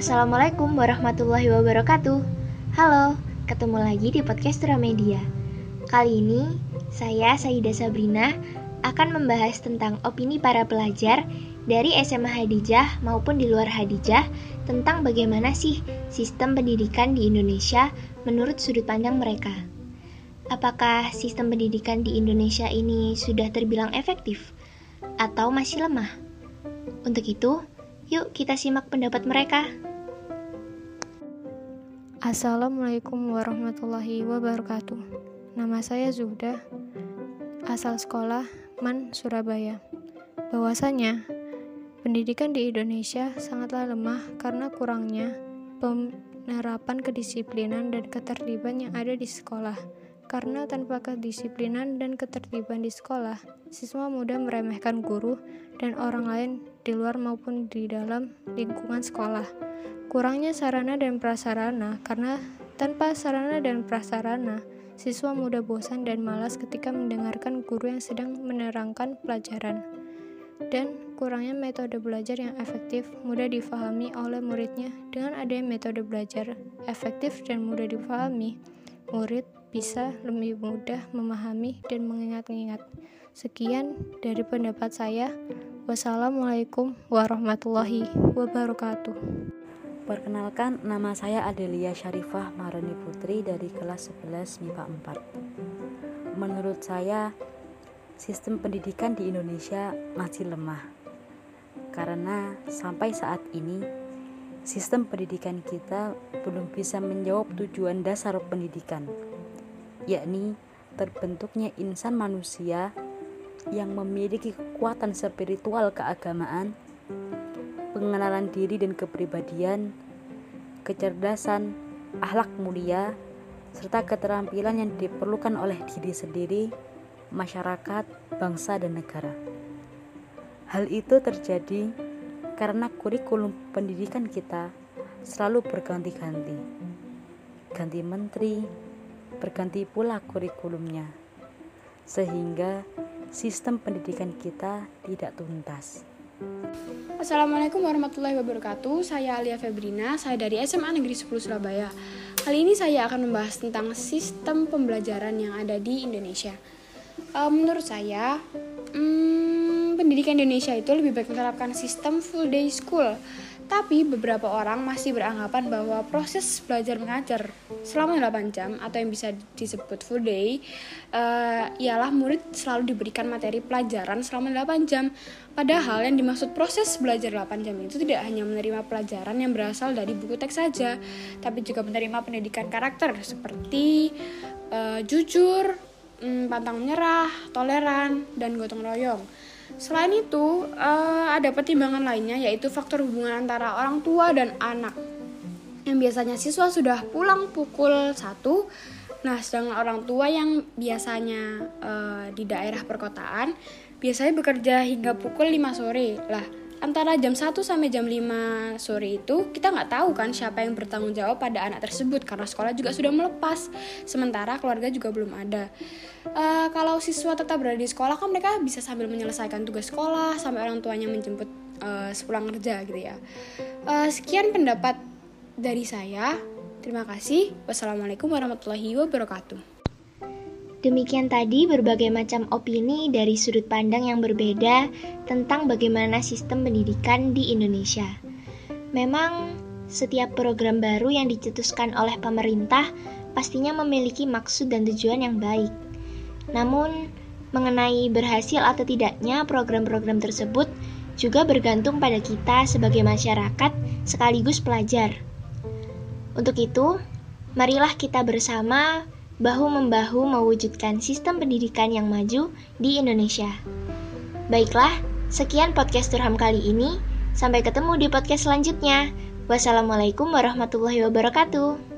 Assalamualaikum warahmatullahi wabarakatuh. Halo, ketemu lagi di podcast Media. Kali ini, saya Saida Sabrina akan membahas tentang opini para pelajar dari SMA Hadijah maupun di luar Hadijah tentang bagaimana sih sistem pendidikan di Indonesia menurut sudut pandang mereka. Apakah sistem pendidikan di Indonesia ini sudah terbilang efektif atau masih lemah? Untuk itu, Yuk kita simak pendapat mereka. Assalamualaikum warahmatullahi wabarakatuh. Nama saya Zuhda, asal sekolah MAN Surabaya. Bahwasanya pendidikan di Indonesia sangatlah lemah karena kurangnya penerapan kedisiplinan dan ketertiban yang ada di sekolah. Karena tanpa kedisiplinan dan ketertiban di sekolah, siswa mudah meremehkan guru dan orang lain di luar maupun di dalam lingkungan sekolah. Kurangnya sarana dan prasarana karena tanpa sarana dan prasarana, siswa mudah bosan dan malas ketika mendengarkan guru yang sedang menerangkan pelajaran. Dan kurangnya metode belajar yang efektif mudah difahami oleh muridnya dengan adanya metode belajar efektif dan mudah difahami, murid bisa lebih mudah memahami dan mengingat-ingat. Sekian dari pendapat saya. Wassalamualaikum warahmatullahi wabarakatuh. Perkenalkan, nama saya Adelia Syarifah Marani Putri dari kelas 11 MIPA 4. Menurut saya, sistem pendidikan di Indonesia masih lemah. Karena sampai saat ini, sistem pendidikan kita belum bisa menjawab tujuan dasar pendidikan, yakni terbentuknya insan manusia yang memiliki kekuatan spiritual keagamaan, pengenalan diri dan kepribadian, kecerdasan, akhlak mulia, serta keterampilan yang diperlukan oleh diri sendiri, masyarakat, bangsa, dan negara. Hal itu terjadi karena kurikulum pendidikan kita selalu berganti-ganti. Ganti menteri, berganti pula kurikulumnya. Sehingga sistem pendidikan kita tidak tuntas. Assalamualaikum warahmatullahi wabarakatuh. Saya Alia Febrina, saya dari SMA Negeri 10 Surabaya. Kali ini saya akan membahas tentang sistem pembelajaran yang ada di Indonesia. Uh, menurut saya, hmm, pendidikan Indonesia itu lebih baik menerapkan sistem full day school tapi beberapa orang masih beranggapan bahwa proses belajar mengajar selama 8 jam atau yang bisa disebut full day uh, ialah murid selalu diberikan materi pelajaran selama 8 jam. Padahal yang dimaksud proses belajar 8 jam itu tidak hanya menerima pelajaran yang berasal dari buku teks saja, tapi juga menerima pendidikan karakter seperti uh, jujur, um, pantang menyerah, toleran, dan gotong royong. Selain itu, uh, ada pertimbangan lainnya yaitu faktor hubungan antara orang tua dan anak. Yang biasanya siswa sudah pulang pukul 1 Nah, sedangkan orang tua yang biasanya uh, di daerah perkotaan biasanya bekerja hingga pukul 5 sore. Lah, antara jam 1 sampai jam 5 sore itu kita nggak tahu kan siapa yang bertanggung jawab pada anak tersebut karena sekolah juga sudah melepas sementara keluarga juga belum ada. Uh, kalau siswa tetap berada di sekolah kan mereka bisa sambil menyelesaikan tugas sekolah sampai orang tuanya menjemput uh, sepulang kerja gitu ya. Uh, sekian pendapat dari saya. Terima kasih. Wassalamualaikum warahmatullahi wabarakatuh Demikian tadi berbagai macam opini dari sudut pandang yang berbeda tentang bagaimana sistem pendidikan di Indonesia. Memang, setiap program baru yang dicetuskan oleh pemerintah pastinya memiliki maksud dan tujuan yang baik. Namun, mengenai berhasil atau tidaknya program-program tersebut juga bergantung pada kita sebagai masyarakat sekaligus pelajar. Untuk itu, marilah kita bersama bahu-membahu mewujudkan sistem pendidikan yang maju di Indonesia. Baiklah, sekian podcast Turham kali ini. Sampai ketemu di podcast selanjutnya. Wassalamualaikum warahmatullahi wabarakatuh.